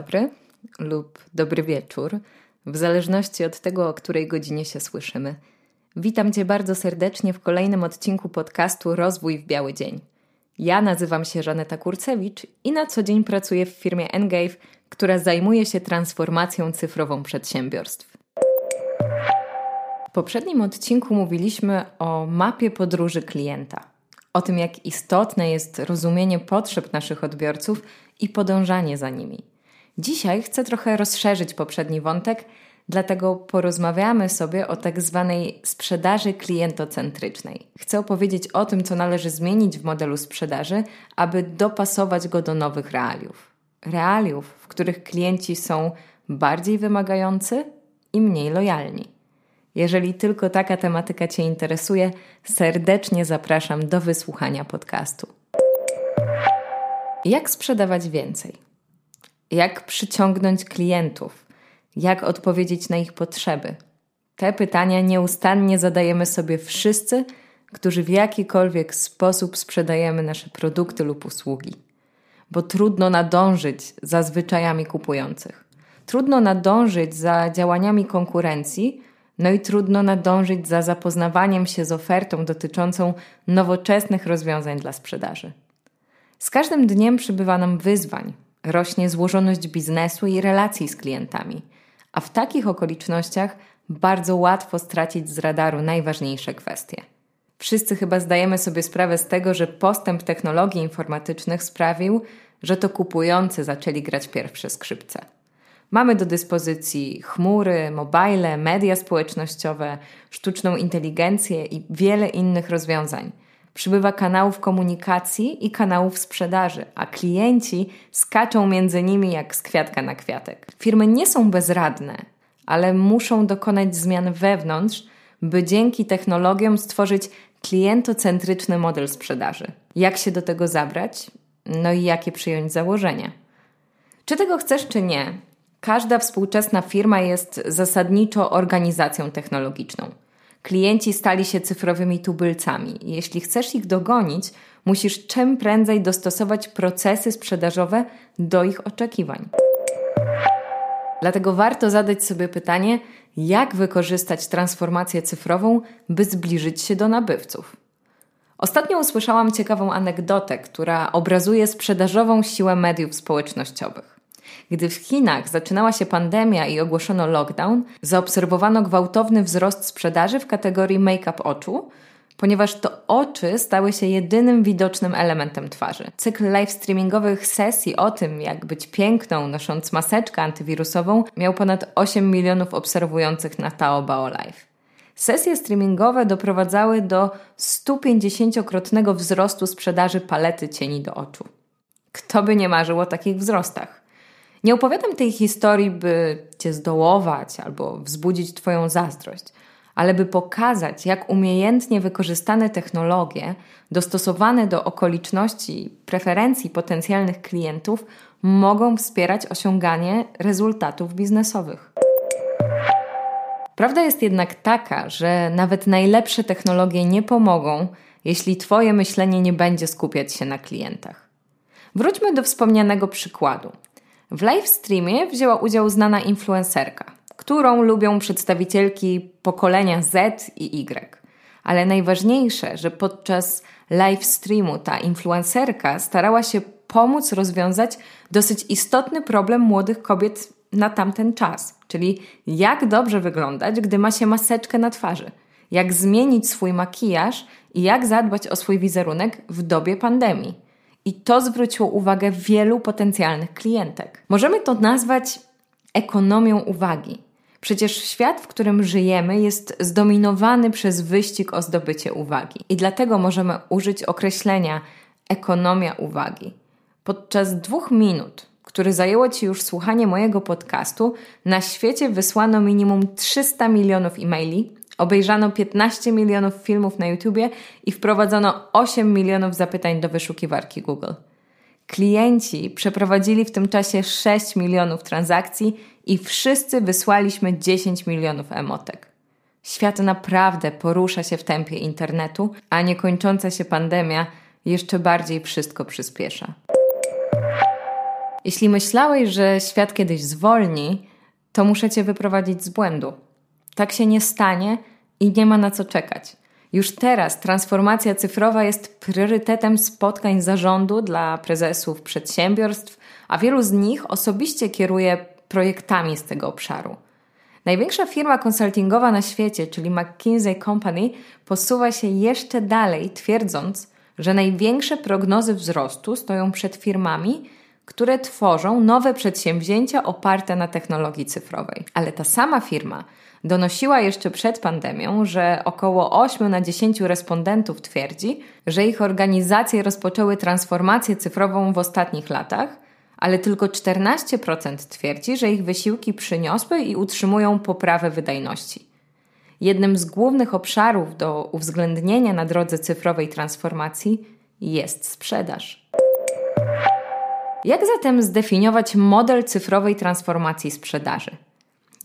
Dobry lub dobry wieczór, w zależności od tego, o której godzinie się słyszymy. Witam Cię bardzo serdecznie w kolejnym odcinku podcastu Rozwój w Biały Dzień. Ja nazywam się Żaneta Kurcewicz i na co dzień pracuję w firmie Engave, która zajmuje się transformacją cyfrową przedsiębiorstw. W poprzednim odcinku mówiliśmy o mapie podróży klienta, o tym, jak istotne jest rozumienie potrzeb naszych odbiorców i podążanie za nimi. Dzisiaj chcę trochę rozszerzyć poprzedni wątek, dlatego porozmawiamy sobie o tak zwanej sprzedaży klientocentrycznej. Chcę opowiedzieć o tym, co należy zmienić w modelu sprzedaży, aby dopasować go do nowych realiów. Realiów, w których klienci są bardziej wymagający i mniej lojalni. Jeżeli tylko taka tematyka Cię interesuje, serdecznie zapraszam do wysłuchania podcastu. Jak sprzedawać więcej? Jak przyciągnąć klientów? Jak odpowiedzieć na ich potrzeby? Te pytania nieustannie zadajemy sobie wszyscy, którzy w jakikolwiek sposób sprzedajemy nasze produkty lub usługi. Bo trudno nadążyć za zwyczajami kupujących. Trudno nadążyć za działaniami konkurencji, no i trudno nadążyć za zapoznawaniem się z ofertą dotyczącą nowoczesnych rozwiązań dla sprzedaży. Z każdym dniem przybywa nam wyzwań, rośnie złożoność biznesu i relacji z klientami, a w takich okolicznościach bardzo łatwo stracić z radaru najważniejsze kwestie. Wszyscy chyba zdajemy sobie sprawę z tego, że postęp technologii informatycznych sprawił, że to kupujący zaczęli grać pierwsze skrzypce. Mamy do dyspozycji chmury, mobile, media społecznościowe, sztuczną inteligencję i wiele innych rozwiązań. Przybywa kanałów komunikacji i kanałów sprzedaży, a klienci skaczą między nimi jak z kwiatka na kwiatek. Firmy nie są bezradne, ale muszą dokonać zmian wewnątrz, by dzięki technologiom stworzyć klientocentryczny model sprzedaży. Jak się do tego zabrać? No i jakie przyjąć założenia? Czy tego chcesz, czy nie, Każda współczesna firma jest zasadniczo organizacją technologiczną. Klienci stali się cyfrowymi tubylcami. Jeśli chcesz ich dogonić, musisz czym prędzej dostosować procesy sprzedażowe do ich oczekiwań. Dlatego warto zadać sobie pytanie, jak wykorzystać transformację cyfrową, by zbliżyć się do nabywców. Ostatnio usłyszałam ciekawą anegdotę, która obrazuje sprzedażową siłę mediów społecznościowych. Gdy w Chinach zaczynała się pandemia i ogłoszono lockdown, zaobserwowano gwałtowny wzrost sprzedaży w kategorii make-up oczu, ponieważ to oczy stały się jedynym widocznym elementem twarzy. Cykl live streamingowych sesji o tym, jak być piękną, nosząc maseczkę antywirusową, miał ponad 8 milionów obserwujących na Taobao Live. Sesje streamingowe doprowadzały do 150-krotnego wzrostu sprzedaży palety cieni do oczu. Kto by nie marzył o takich wzrostach? Nie opowiadam tej historii, by cię zdołować albo wzbudzić Twoją zazdrość, ale by pokazać, jak umiejętnie wykorzystane technologie, dostosowane do okoliczności i preferencji potencjalnych klientów, mogą wspierać osiąganie rezultatów biznesowych. Prawda jest jednak taka, że nawet najlepsze technologie nie pomogą, jeśli Twoje myślenie nie będzie skupiać się na klientach. Wróćmy do wspomnianego przykładu. W live streamie wzięła udział znana influencerka, którą lubią przedstawicielki pokolenia Z i Y. Ale najważniejsze, że podczas live streamu ta influencerka starała się pomóc rozwiązać dosyć istotny problem młodych kobiet na tamten czas, czyli jak dobrze wyglądać, gdy ma się maseczkę na twarzy, jak zmienić swój makijaż i jak zadbać o swój wizerunek w dobie pandemii. I to zwróciło uwagę wielu potencjalnych klientek. Możemy to nazwać ekonomią uwagi. Przecież świat, w którym żyjemy, jest zdominowany przez wyścig o zdobycie uwagi. I dlatego możemy użyć określenia ekonomia uwagi. Podczas dwóch minut, które zajęło Ci już słuchanie mojego podcastu, na świecie wysłano minimum 300 milionów e-maili, Obejrzano 15 milionów filmów na YouTubie i wprowadzono 8 milionów zapytań do wyszukiwarki Google. Klienci przeprowadzili w tym czasie 6 milionów transakcji i wszyscy wysłaliśmy 10 milionów emotek. Świat naprawdę porusza się w tempie internetu, a niekończąca się pandemia jeszcze bardziej wszystko przyspiesza. Jeśli myślałeś, że świat kiedyś zwolni, to muszę cię wyprowadzić z błędu. Tak się nie stanie i nie ma na co czekać. Już teraz transformacja cyfrowa jest priorytetem spotkań zarządu dla prezesów przedsiębiorstw, a wielu z nich osobiście kieruje projektami z tego obszaru. Największa firma konsultingowa na świecie, czyli McKinsey Company, posuwa się jeszcze dalej, twierdząc, że największe prognozy wzrostu stoją przed firmami, które tworzą nowe przedsięwzięcia oparte na technologii cyfrowej. Ale ta sama firma donosiła jeszcze przed pandemią, że około 8 na 10 respondentów twierdzi, że ich organizacje rozpoczęły transformację cyfrową w ostatnich latach, ale tylko 14% twierdzi, że ich wysiłki przyniosły i utrzymują poprawę wydajności. Jednym z głównych obszarów do uwzględnienia na drodze cyfrowej transformacji jest sprzedaż. Jak zatem zdefiniować model cyfrowej transformacji sprzedaży?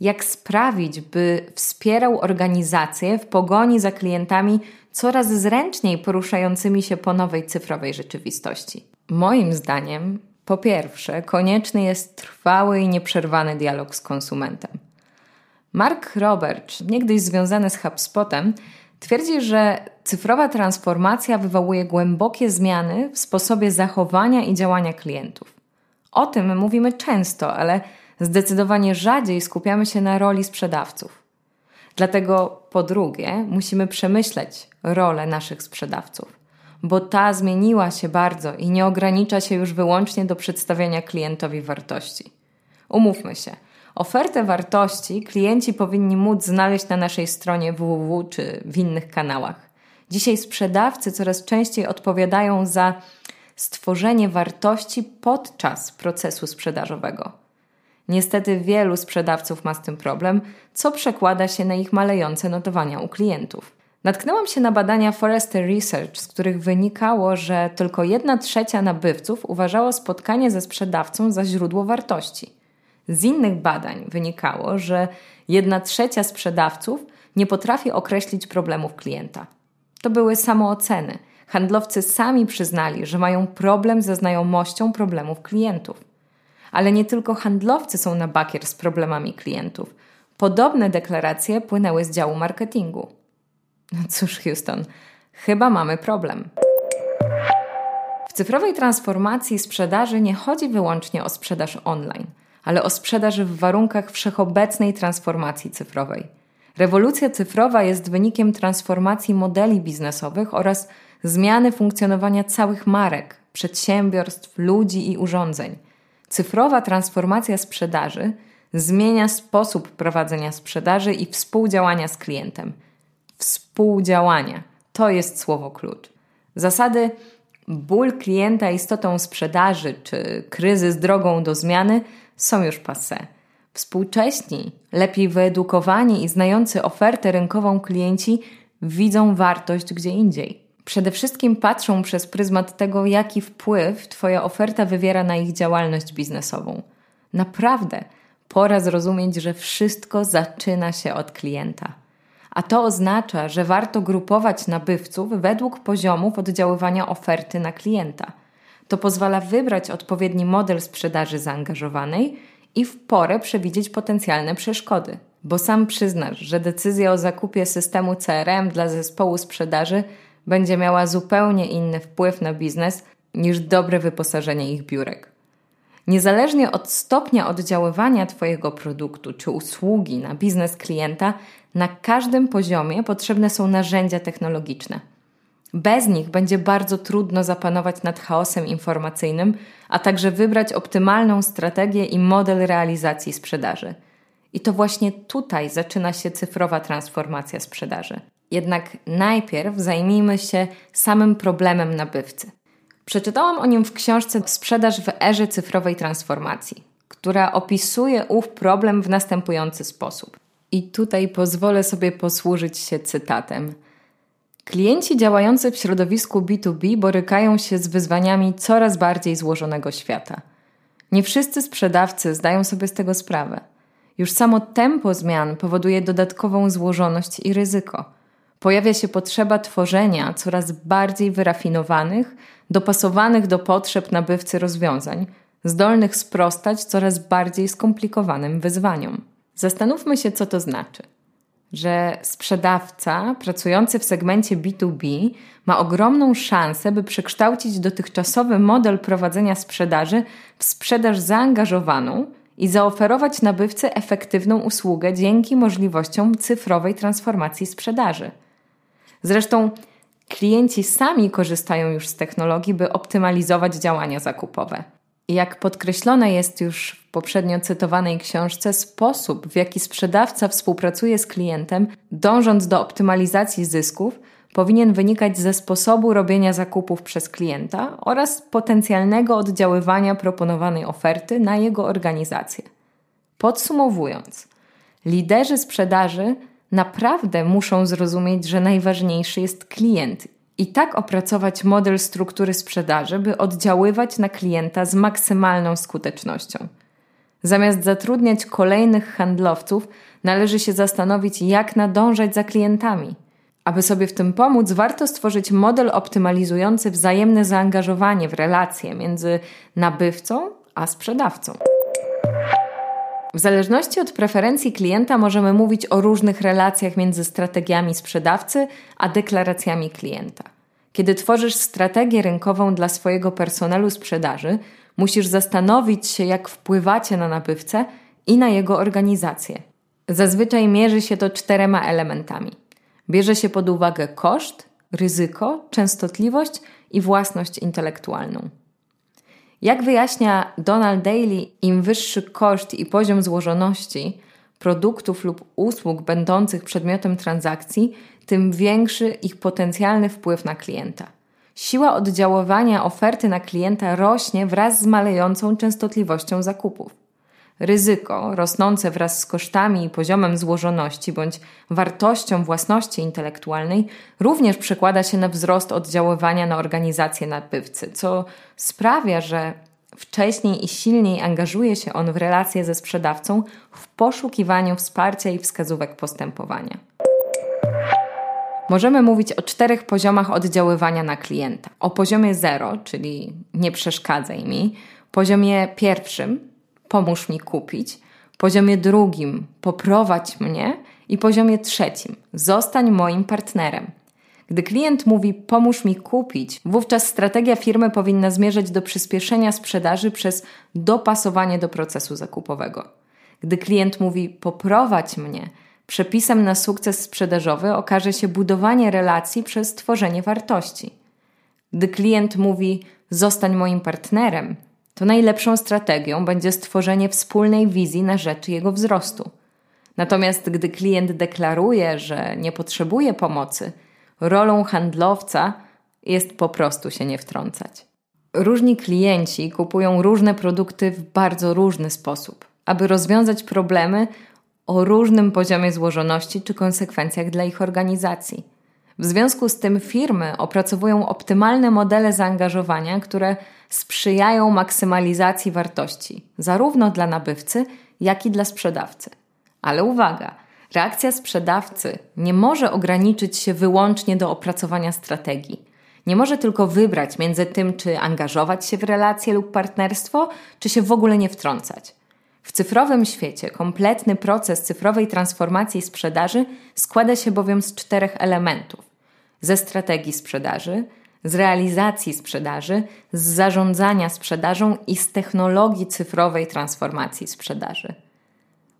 Jak sprawić, by wspierał organizacje w pogoni za klientami coraz zręczniej poruszającymi się po nowej cyfrowej rzeczywistości? Moim zdaniem, po pierwsze, konieczny jest trwały i nieprzerwany dialog z konsumentem. Mark Roberts, niegdyś związany z HubSpotem, twierdzi, że cyfrowa transformacja wywołuje głębokie zmiany w sposobie zachowania i działania klientów. O tym mówimy często, ale zdecydowanie rzadziej skupiamy się na roli sprzedawców. Dlatego, po drugie, musimy przemyśleć rolę naszych sprzedawców, bo ta zmieniła się bardzo i nie ogranicza się już wyłącznie do przedstawiania klientowi wartości. Umówmy się, ofertę wartości klienci powinni móc znaleźć na naszej stronie www czy w innych kanałach. Dzisiaj sprzedawcy coraz częściej odpowiadają za stworzenie wartości podczas procesu sprzedażowego. Niestety wielu sprzedawców ma z tym problem, co przekłada się na ich malejące notowania u klientów. Natknęłam się na badania Forrester Research, z których wynikało, że tylko jedna trzecia nabywców uważało spotkanie ze sprzedawcą za źródło wartości. Z innych badań wynikało, że jedna trzecia sprzedawców nie potrafi określić problemów klienta. To były samooceny. Handlowcy sami przyznali, że mają problem ze znajomością problemów klientów. Ale nie tylko handlowcy są na bakier z problemami klientów. Podobne deklaracje płynęły z działu marketingu. No cóż, Houston, chyba mamy problem. W cyfrowej transformacji sprzedaży nie chodzi wyłącznie o sprzedaż online, ale o sprzedaż w warunkach wszechobecnej transformacji cyfrowej. Rewolucja cyfrowa jest wynikiem transformacji modeli biznesowych oraz zmiany funkcjonowania całych marek, przedsiębiorstw, ludzi i urządzeń. Cyfrowa transformacja sprzedaży zmienia sposób prowadzenia sprzedaży i współdziałania z klientem. Współdziałania to jest słowo klucz. Zasady ból klienta istotą sprzedaży czy kryzys drogą do zmiany są już passe. Współcześni, lepiej wyedukowani i znający ofertę rynkową klienci widzą wartość gdzie indziej. Przede wszystkim patrzą przez pryzmat tego, jaki wpływ Twoja oferta wywiera na ich działalność biznesową. Naprawdę, pora zrozumieć, że wszystko zaczyna się od klienta. A to oznacza, że warto grupować nabywców według poziomów oddziaływania oferty na klienta. To pozwala wybrać odpowiedni model sprzedaży zaangażowanej i w porę przewidzieć potencjalne przeszkody. Bo sam przyznasz, że decyzja o zakupie systemu CRM dla zespołu sprzedaży będzie miała zupełnie inny wpływ na biznes niż dobre wyposażenie ich biurek. Niezależnie od stopnia oddziaływania Twojego produktu czy usługi na biznes klienta, na każdym poziomie potrzebne są narzędzia technologiczne. Bez nich będzie bardzo trudno zapanować nad chaosem informacyjnym, a także wybrać optymalną strategię i model realizacji sprzedaży. I to właśnie tutaj zaczyna się cyfrowa transformacja sprzedaży. Jednak najpierw zajmijmy się samym problemem nabywcy. Przeczytałam o nim w książce Sprzedaż w erze cyfrowej transformacji, która opisuje ów problem w następujący sposób. I tutaj pozwolę sobie posłużyć się cytatem. Klienci działający w środowisku B2B borykają się z wyzwaniami coraz bardziej złożonego świata. Nie wszyscy sprzedawcy zdają sobie z tego sprawę. Już samo tempo zmian powoduje dodatkową złożoność i ryzyko. Pojawia się potrzeba tworzenia coraz bardziej wyrafinowanych, dopasowanych do potrzeb nabywcy rozwiązań, zdolnych sprostać coraz bardziej skomplikowanym wyzwaniom. Zastanówmy się, co to znaczy. Że sprzedawca pracujący w segmencie B2B ma ogromną szansę, by przekształcić dotychczasowy model prowadzenia sprzedaży w sprzedaż zaangażowaną i zaoferować nabywcy efektywną usługę dzięki możliwościom cyfrowej transformacji sprzedaży. Zresztą klienci sami korzystają już z technologii, by optymalizować działania zakupowe. Jak podkreślone jest już w poprzednio cytowanej książce, sposób, w jaki sprzedawca współpracuje z klientem, dążąc do optymalizacji zysków, powinien wynikać ze sposobu robienia zakupów przez klienta oraz potencjalnego oddziaływania proponowanej oferty na jego organizację. Podsumowując, liderzy sprzedaży naprawdę muszą zrozumieć, że najważniejszy jest klient i tak opracować model struktury sprzedaży, by oddziaływać na klienta z maksymalną skutecznością. Zamiast zatrudniać kolejnych handlowców, należy się zastanowić, jak nadążać za klientami. Aby sobie w tym pomóc, warto stworzyć model optymalizujący wzajemne zaangażowanie w relacje między nabywcą a sprzedawcą. W zależności od preferencji klienta możemy mówić o różnych relacjach między strategiami sprzedawcy a deklaracjami klienta. Kiedy tworzysz strategię rynkową dla swojego personelu sprzedaży, musisz zastanowić się, jak wpływacie na nabywcę i na jego organizację. Zazwyczaj mierzy się to czterema elementami. Bierze się pod uwagę koszt, ryzyko, częstotliwość i własność intelektualną. Jak wyjaśnia Donald Daly, im wyższy koszt i poziom złożoności produktów lub usług będących przedmiotem transakcji, tym większy ich potencjalny wpływ na klienta. Siła oddziaływania oferty na klienta rośnie wraz z malejącą częstotliwością zakupów. Ryzyko, rosnące wraz z kosztami i poziomem złożoności bądź wartością własności intelektualnej, również przekłada się na wzrost oddziaływania na organizację nabywcy, co sprawia, że wcześniej i silniej angażuje się on w relacje ze sprzedawcą w poszukiwaniu wsparcia i wskazówek postępowania. Możemy mówić o czterech poziomach oddziaływania na klienta. O poziomie zero, czyli nie przeszkadzaj mi, poziomie pierwszym, pomóż mi kupić, poziomie drugim poprowadź mnie i poziomie trzecim zostań moim partnerem. Gdy klient mówi pomóż mi kupić, wówczas strategia firmy powinna zmierzać do przyspieszenia sprzedaży przez dopasowanie do procesu zakupowego. Gdy klient mówi poprowadź mnie, przepisem na sukces sprzedażowy okaże się budowanie relacji przez tworzenie wartości. Gdy klient mówi zostań moim partnerem, to najlepszą strategią będzie stworzenie wspólnej wizji na rzecz jego wzrostu. Natomiast gdy klient deklaruje, że nie potrzebuje pomocy, rolą handlowca jest po prostu się nie wtrącać. Różni klienci kupują różne produkty w bardzo różny sposób, aby rozwiązać problemy o różnym poziomie złożoności czy konsekwencjach dla ich organizacji. W związku z tym firmy opracowują optymalne modele zaangażowania, które sprzyjają maksymalizacji wartości, zarówno dla nabywcy, jak i dla sprzedawcy. Ale uwaga, reakcja sprzedawcy nie może ograniczyć się wyłącznie do opracowania strategii. Nie może tylko wybrać między tym, czy angażować się w relacje lub partnerstwo, czy się w ogóle nie wtrącać. W cyfrowym świecie kompletny proces cyfrowej transformacji sprzedaży składa się bowiem z czterech elementów: ze strategii sprzedaży, z realizacji sprzedaży, z zarządzania sprzedażą i z technologii cyfrowej transformacji sprzedaży.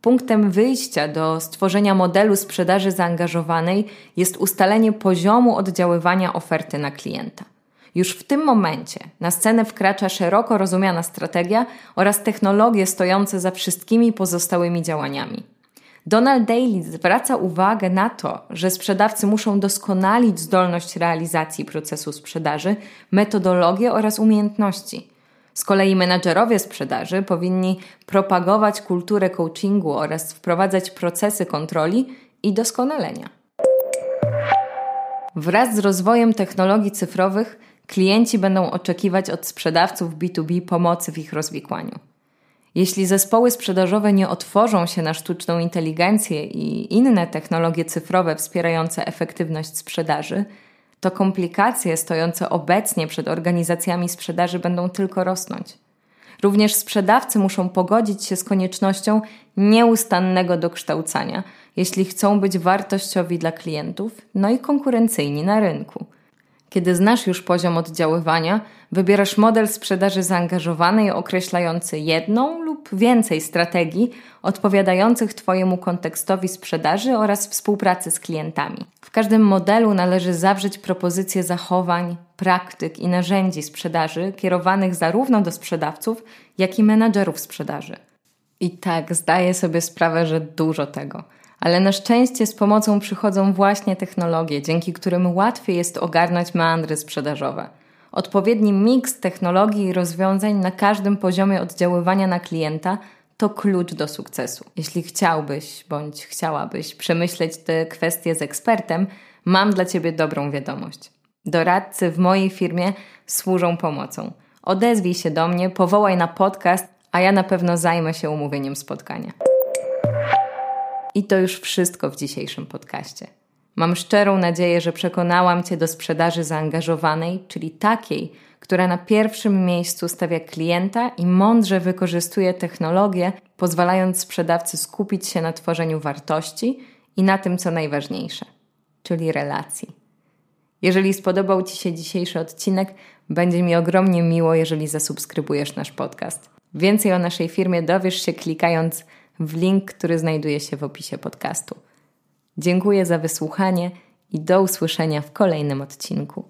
Punktem wyjścia do stworzenia modelu sprzedaży zaangażowanej jest ustalenie poziomu oddziaływania oferty na klienta. Już w tym momencie na scenę wkracza szeroko rozumiana strategia oraz technologie stojące za wszystkimi pozostałymi działaniami. Donald Daly zwraca uwagę na to, że sprzedawcy muszą doskonalić zdolność realizacji procesu sprzedaży, metodologię oraz umiejętności. Z kolei menadżerowie sprzedaży powinni propagować kulturę coachingu oraz wprowadzać procesy kontroli i doskonalenia. Wraz z rozwojem technologii cyfrowych klienci będą oczekiwać od sprzedawców B2B pomocy w ich rozwikłaniu. Jeśli zespoły sprzedażowe nie otworzą się na sztuczną inteligencję i inne technologie cyfrowe wspierające efektywność sprzedaży, to komplikacje stojące obecnie przed organizacjami sprzedaży będą tylko rosnąć. Również sprzedawcy muszą pogodzić się z koniecznością nieustannego dokształcania, jeśli chcą być wartościowi dla klientów, no i konkurencyjni na rynku. Kiedy znasz już poziom oddziaływania, wybierasz model sprzedaży zaangażowanej określający jedną lub więcej strategii odpowiadających Twojemu kontekstowi sprzedaży oraz współpracy z klientami. W każdym modelu należy zawrzeć propozycję zachowań, praktyk i narzędzi sprzedaży kierowanych zarówno do sprzedawców, jak i menadżerów sprzedaży. I tak zdaję sobie sprawę, że dużo tego – ale na szczęście z pomocą przychodzą właśnie technologie, dzięki którym łatwiej jest ogarnąć meandry sprzedażowe. Odpowiedni miks technologii i rozwiązań na każdym poziomie oddziaływania na klienta to klucz do sukcesu. Jeśli chciałbyś bądź chciałabyś przemyśleć te kwestie z ekspertem, mam dla Ciebie dobrą wiadomość. Doradcy w mojej firmie służą pomocą. Odezwij się do mnie, powołaj na podcast, a ja na pewno zajmę się umówieniem spotkania. I to już wszystko w dzisiejszym podcaście. Mam szczerą nadzieję, że przekonałam Cię do sprzedaży zaangażowanej, czyli takiej, która na pierwszym miejscu stawia klienta i mądrze wykorzystuje technologię, pozwalając sprzedawcy skupić się na tworzeniu wartości i na tym, co najważniejsze, czyli relacji. Jeżeli spodobał Ci się dzisiejszy odcinek, będzie mi ogromnie miło, jeżeli zasubskrybujesz nasz podcast. Więcej o naszej firmie dowiesz się klikając w link, który znajduje się w opisie podcastu. Dziękuję za wysłuchanie i do usłyszenia w kolejnym odcinku.